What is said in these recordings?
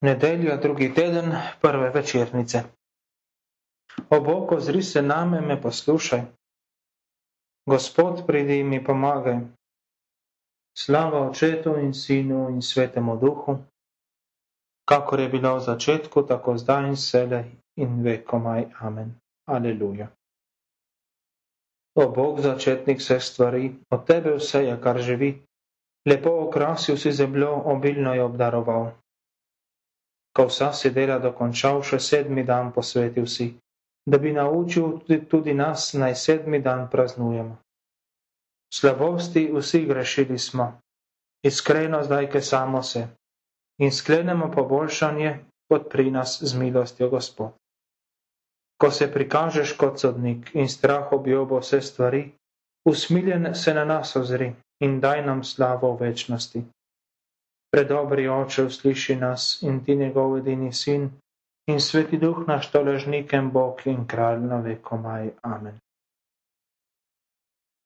Nedelja, drugi teden, prve večernice. O Bog, ozri se name, me poslušaj. Gospod, pridi mi pomagaj. Slava očetu in sinu in svetemu duhu, kakor je bilo v začetku, tako zdaj in sele in vekomaj. Amen. Aleluja. O Bog, začetnik vseh stvari, od tebe vse je, kar živi. Lepo okrasil si zemljo, obilno je obdaroval ko vsa si dela dokončal, še sedmi dan posvetil si, da bi naučil tudi, tudi nas, naj sedmi dan praznujemo. Slabosti vsi grešili smo, iskreno zdaj, ke samo se, in sklenemo poboljšanje, kot pri nas z milostjo Gospod. Ko se prikažeš kot sodnik in strah objobo vse stvari, usmiljen se na nas ozri in daj nam slavo v večnosti predobri oče, usliši nas in ti njegov edini sin in sveti duh naš toležnikem Bog in kralj na vekomaj. Amen.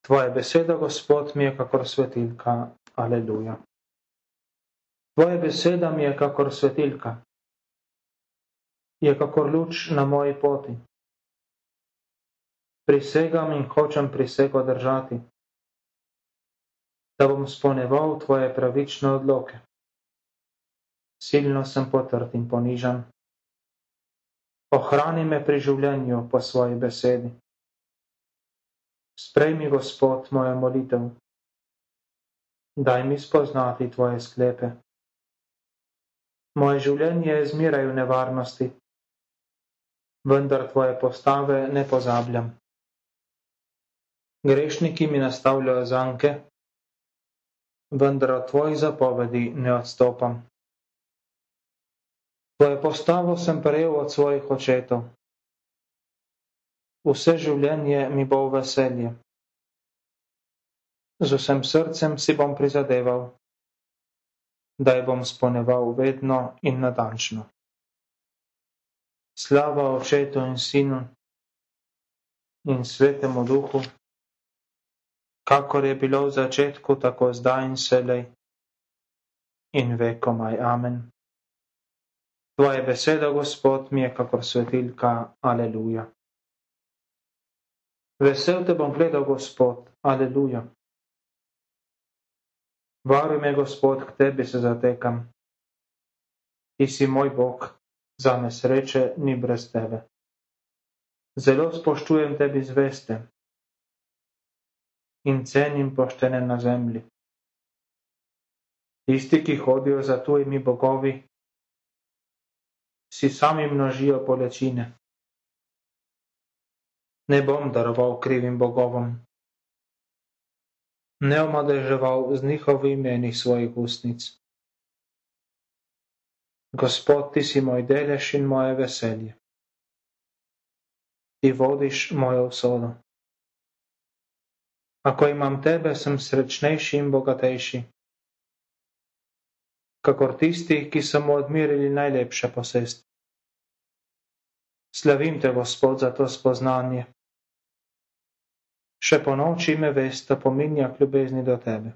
Tvoje beseda, Gospod, mi je kakor svetilka. Aleluja. Tvoja beseda mi je kakor svetilka, je kakor luč na moji poti. Prisegam in hočem prisego držati, da bom sponeval tvoje pravične odloke silno sem potrd in ponižan. Ohrani me pri življenju po svoji besedi. Sprejmi, Gospod, mojo molitev. Daj mi spoznati tvoje sklepe. Moje življenje je zmeraj v nevarnosti, vendar tvoje postave ne pozabljam. Grešniki mi nastavljajo zanke, vendar od tvojih zapovedi ne odstopam. Tvojo postavo sem prejel od svojih očetov. Vse življenje mi bo v veselje. Z vsem srcem si bom prizadeval, da jo bom sponeval vedno in natančno. Slava očetu in sinu in svetemu duhu, kakor je bilo v začetku, tako zdaj in selej in vekomaj. Amen. Tvoje besede, Gospod, mi je kakor svetilka. Aleluja. Vesel te bom gledal, Gospod. Aleluja. Varuj me, Gospod, k tebi se zatekam. Ti si moj Bog, za me sreče ni brez tebe. Zelo spoštujem tebi zveste in cenim poštene na zemlji. Tisti, ki hodijo za tujimi bogovi, si sami množijo bolečine. Ne bom daroval krivim bogovom, ne omadeževal z njihovimi imeni svojih ustnic. Gospod, ti si moj delež in moje veselje. Ti vodiš mojo usodo. Ako imam tebe, sem srečnejši in bogatejši kakor tisti, ki so mu odmirili najlepše posesti. Slavim te, Gospod, za to spoznanje. Še po noči me veste pominja k ljubezni do tebe.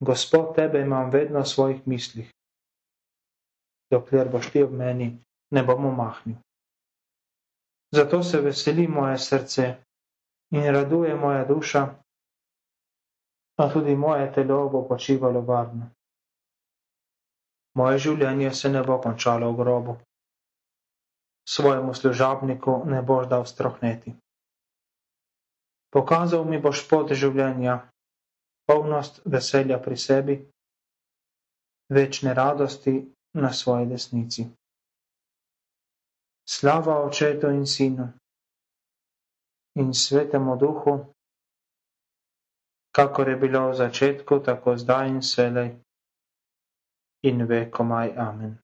Gospod, tebe imam vedno v svojih mislih. Dokler boš ti ob meni, ne bom umahnil. Zato se veseli moje srce in raduje moja duša, a tudi moje telo bo počivalo varno moje življenje se ne bo končalo v grobu. Svojemu služabniku ne boš dal strohneti. Pokazal mi boš pot življenja, polnost veselja pri sebi, večne radosti na svoji desnici. Slava očetu in sinu in svetemu duhu, kakor je bilo v začetku, tako zdaj in selej in ve komaj amen.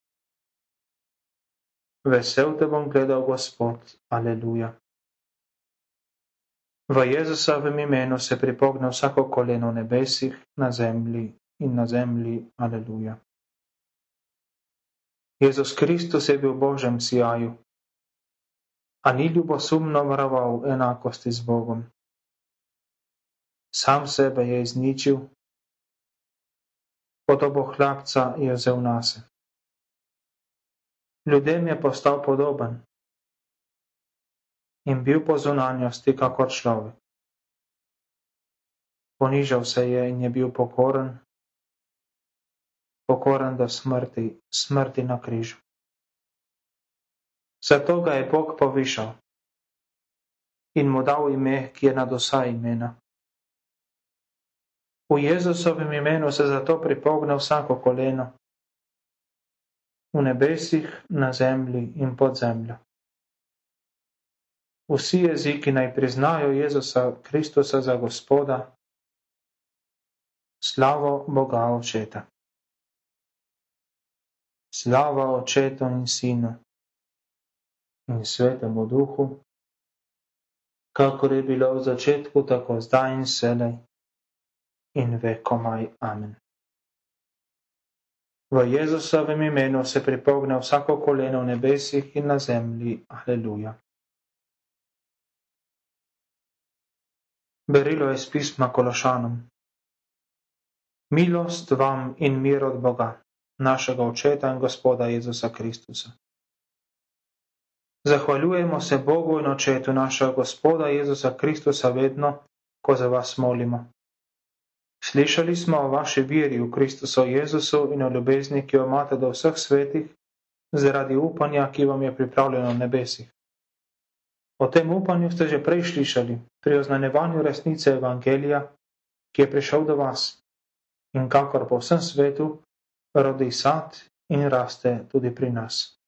Vesel te bom gledal, Gospod, aleluja. V Jezusovem imenu se pripogne vsako koleno nebesih, na zemlji in na zemlji, aleluja. Jezus Kristus je bil v Božjem sijaju, a ni ljubosumno varoval enakosti z Bogom. Sam sebe je izničil podobo hlapca je vzel nase. Ljudem je postal podoben in bil po zunanjosti kakor človek. Ponižal se je in je bil pokoren, pokoren do smrti, smrti na križu. Zato ga je Bog povišal in mu dal ime, ki je nad vsa imena. V Jezusovem imenu se zato pripogne vsako koleno, v nebesih, na zemlji in pod zemljo. Vsi jeziki naj priznajo Jezusa Kristusa za Gospoda, slavo Boga Očeta. Slava Očetu in Sinu in Svetemu Duhu, kakor je bilo v začetku, tako zdaj in sedaj in vekomaj. Amen. V Jezusovem imenu se pripogne vsako koleno v nebesih in na zemlji. Aleluja. Berilo je iz pisma Kološanom. Milost vam in mir od Boga, našega Očeta in Gospoda Jezusa Kristusa. Zahvaljujemo se Bogu in Očetu našega Gospoda Jezusa Kristusa vedno, ko za vas molimo. Slišali smo o vaši veri v Kristusu Jezusu in o ljubezni, ki jo imate do vseh svetih, zaradi upanja, ki vam je pripravljeno v nebesih. O tem upanju ste že prej slišali pri oznanjevanju resnice Evangelija, ki je prišel do vas in kakor po vsem svetu rodi sad in raste tudi pri nas.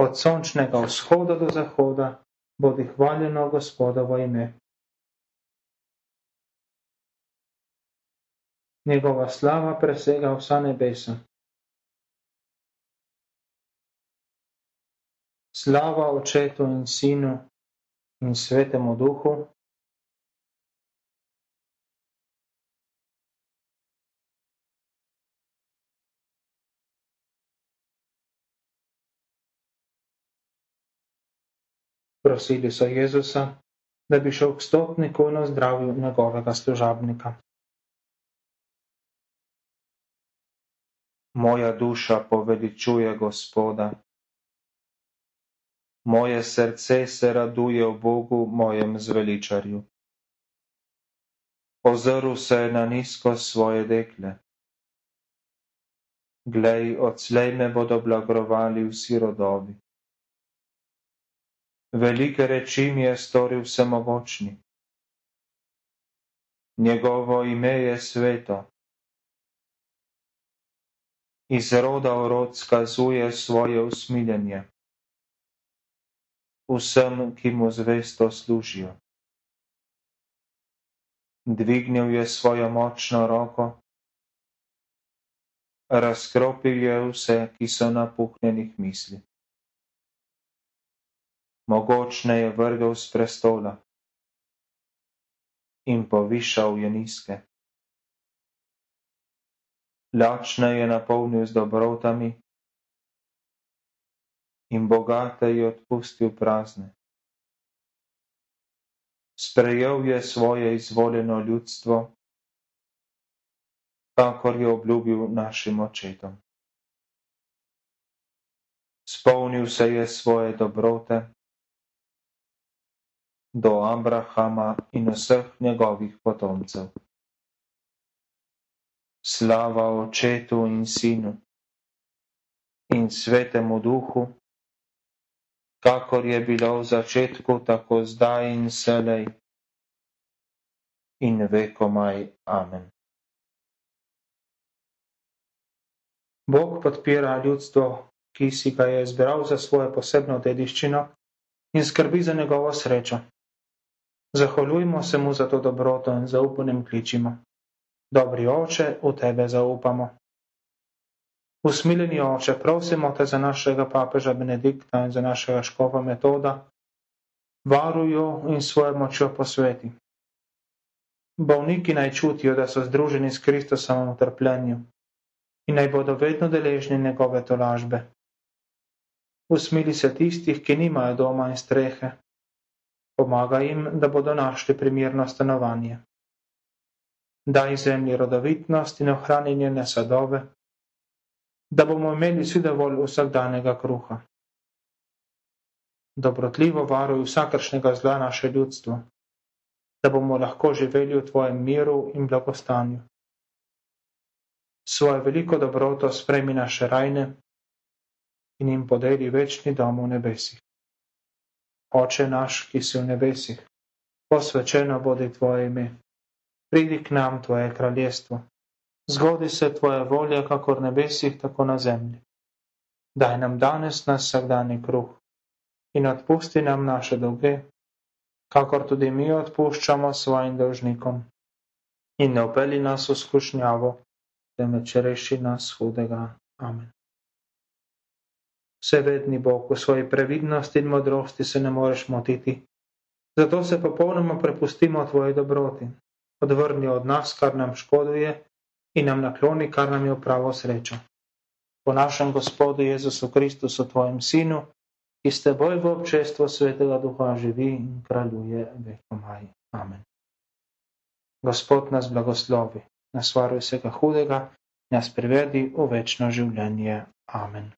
Od sončnega vzhoda do zahoda, bodi hvaljeno Gospodovo ime. Njegova slava presega vsa nebesa. Slava Očetu in Sinu in Svetemu Duhu, prosili so Jezusa, da bi šel k stotniku in ozdravil njegovega služabnika. Moja duša poveličuje Gospoda. Moje srce se raduje v Bogu, mojem zveličarju. Ozrl se je na nizko svoje dekle. Glej, odslej me bodo blagrovali vsi rodovi. Velike reči mi je storil vsemogočni. Njegovo ime je sveto. Iz roda v rod skazuje svoje usmiljenje. Vsem, ki mu zvesto služijo. Dvignil je svojo močno roko, razkropil je vse, ki so napuhnjenih misli mogočne je vrgel z prestola in povišal je nizke. Lačne je napolnil z dobrotami in bogate je odpustil prazne. Sprejel je svoje izvoljeno ljudstvo, kakor je obljubil našim očetom. Spomnil se je svoje dobrote do Abrahama in vseh njegovih potomcev. Slava Očetu in Sinu in Svetemu Duhu, kakor je bilo v začetku, tako zdaj in selej in vekomaj. Amen. Bog podpira ljudstvo, ki si ga je izbral za svojo posebno dediščino in skrbi za njegovo srečo. Zahvaljujmo se mu za to dobroto in zaupanjem kličimo. Dobri oče, v tebe zaupamo. Usmiljeni oče, prosimo te za našega papeža Benedikta in za našega škofa metoda, varujo in svojo močjo posveti. Bolniki naj čutijo, da so združeni s Kristusom v trpljenju in naj bodo vedno deležni njegove tolažbe. Usmili se tistih, ki nimajo doma in strehe, pomaga jim, da bodo našli primerno stanovanje. Daj zemlji rodovitnost in ohrani njene sadove, da bomo imeli vsi dovolj vsakdanjega kruha. Dobrotljivo varuj vsakršnega zla naše ljudstvo, da bomo lahko živeli v tvojem miru in blagostanju. Svojo veliko dobroto spremi naše rajne in jim podeli večni dom v nebesih. Oče naš, ki si v nebesih, posvečeno bodi tvoje ime. Pridi k nam tvoje kraljestvo. Zgodi se tvoja volja, kako v nebesih, tako na zemlji. Daj nam danes nas vsakdani kruh in odpusti nam naše dolge, kakor tudi mi odpuščamo svojim dolžnikom. In ne upeli nas v skušnjavo, temveč reši nas hudega. Amen. Vsevedni Bog, v svoji previdnosti in modrosti se ne moreš motiti, zato se popolnoma prepustimo tvoji dobroti. Odvrni od nas, kar nam škoduje, in nam nakloni, kar nam je v pravo srečo. Po našem Gospodu Jezusu Kristusu, tvojem Sinu, ki s teboj v občestvu svetega duha živi in kraljuje vekomaj. Amen. Gospod nas blagoslovi, nas varuj vsega hudega, nas privedi v večno življenje. Amen.